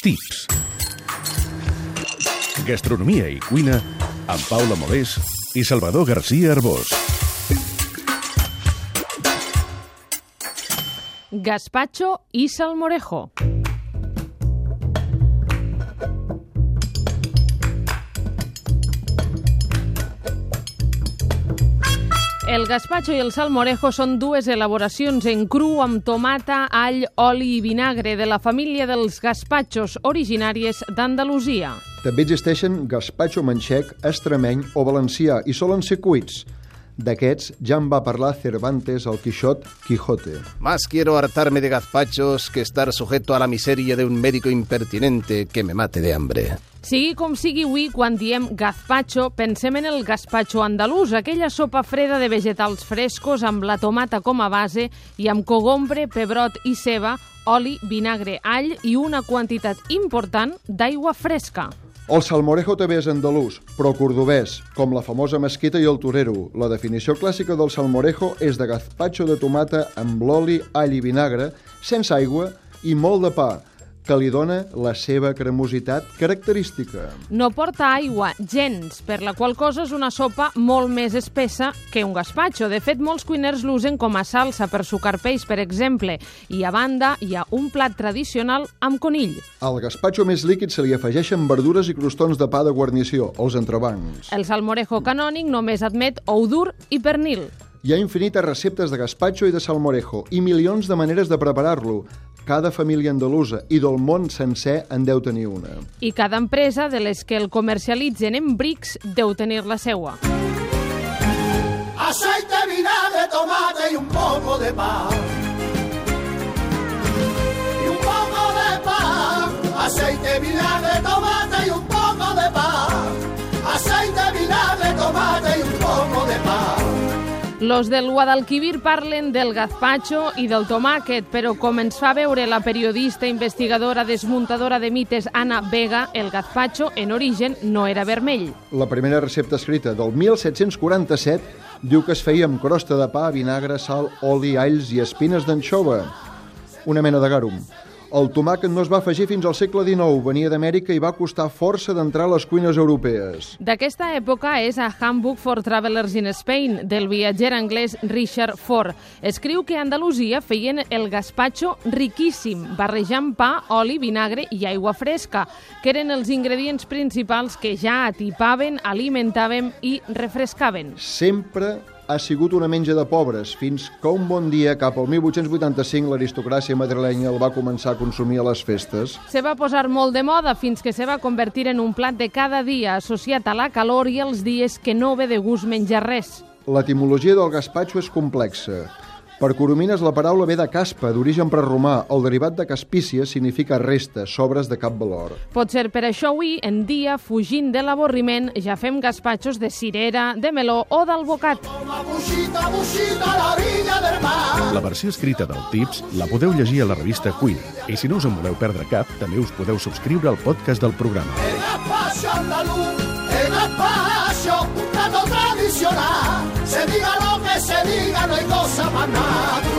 Tips. Gastronomia i cuina amb Paula Molés i Salvador García Arbós. Gazpacho i salmorejo. El gazpacho i el salmorejo són dues elaboracions en cru amb tomata, all, oli i vinagre de la família dels gazpachos originàries d'Andalusia. També existeixen gazpacho manxec, extremeny o valencià i solen ser cuits. D'aquests ja en va parlar Cervantes al Quixot Quijote. Más quiero hartarme de gazpachos que estar sujeto a la miseria de un médico impertinente que me mate de hambre. Sigui com sigui avui, quan diem gazpacho, pensem en el gazpacho andalús, aquella sopa freda de vegetals frescos amb la tomata com a base i amb cogombre, pebrot i ceba, oli, vinagre, all i una quantitat important d'aigua fresca. El salmorejo també és andalús, però cordobès, com la famosa mesquita i el torero. La definició clàssica del salmorejo és de gazpacho de tomata amb l'oli, all i vinagre, sense aigua i molt de pa, que li dona la seva cremositat característica. No porta aigua gens, per la qual cosa és una sopa molt més espessa que un gazpacho. De fet, molts cuiners l'usen com a salsa per sucar peix, per exemple, i a banda hi ha un plat tradicional amb conill. Al gazpacho més líquid se li afegeixen verdures i crostons de pa de guarnició, els entrebancs. El salmorejo canònic només admet ou dur i pernil. Hi ha infinites receptes de gazpacho i de salmorejo i milions de maneres de preparar-lo. Cada família andalusa i del món sencer en deu tenir una. I cada empresa de les que el comercialitzen en brics deu tenir la seua. aceite, vinagre, tomate y un poco de pan. Los del Guadalquivir parlen del gazpacho i del tomàquet, però com ens fa veure la periodista, investigadora, desmuntadora de mites Anna Vega, el gazpacho en origen no era vermell. La primera recepta escrita del 1747 diu que es feia amb crosta de pa, vinagre, sal, oli, alls i espines d'anxova. Una mena de garum. El tomàquet no es va afegir fins al segle XIX, venia d'Amèrica i va costar força d'entrar a les cuines europees. D'aquesta època és a Handbook for Travelers in Spain, del viatger anglès Richard Ford. Escriu que a Andalusia feien el gazpacho riquíssim, barrejant pa, oli, vinagre i aigua fresca, que eren els ingredients principals que ja atipaven, alimentaven i refrescaven. Sempre ha sigut una menja de pobres, fins que un bon dia, cap al 1885, l'aristocràcia madrilenya el va començar a consumir a les festes. Se va posar molt de moda fins que se va convertir en un plat de cada dia associat a la calor i els dies que no ve de gust menjar res. L'etimologia del gazpacho és complexa. Per Coromines la paraula ve de caspa, d'origen preromà. El derivat de caspícia significa resta, sobres de cap valor. Pot ser per això avui en dia, fugint de l'avorriment, ja fem gazpachos de cirera, de meló o d'albocat. La. La versió escrita del Tips la podeu llegir a la revista Cuina. I si no us en voleu perdre cap, també us podeu subscriure al podcast del programa. El gazpacho andaluz, el gazpacho, un plato tradicional. Se diga lo que se diga, no hay cosa más natural.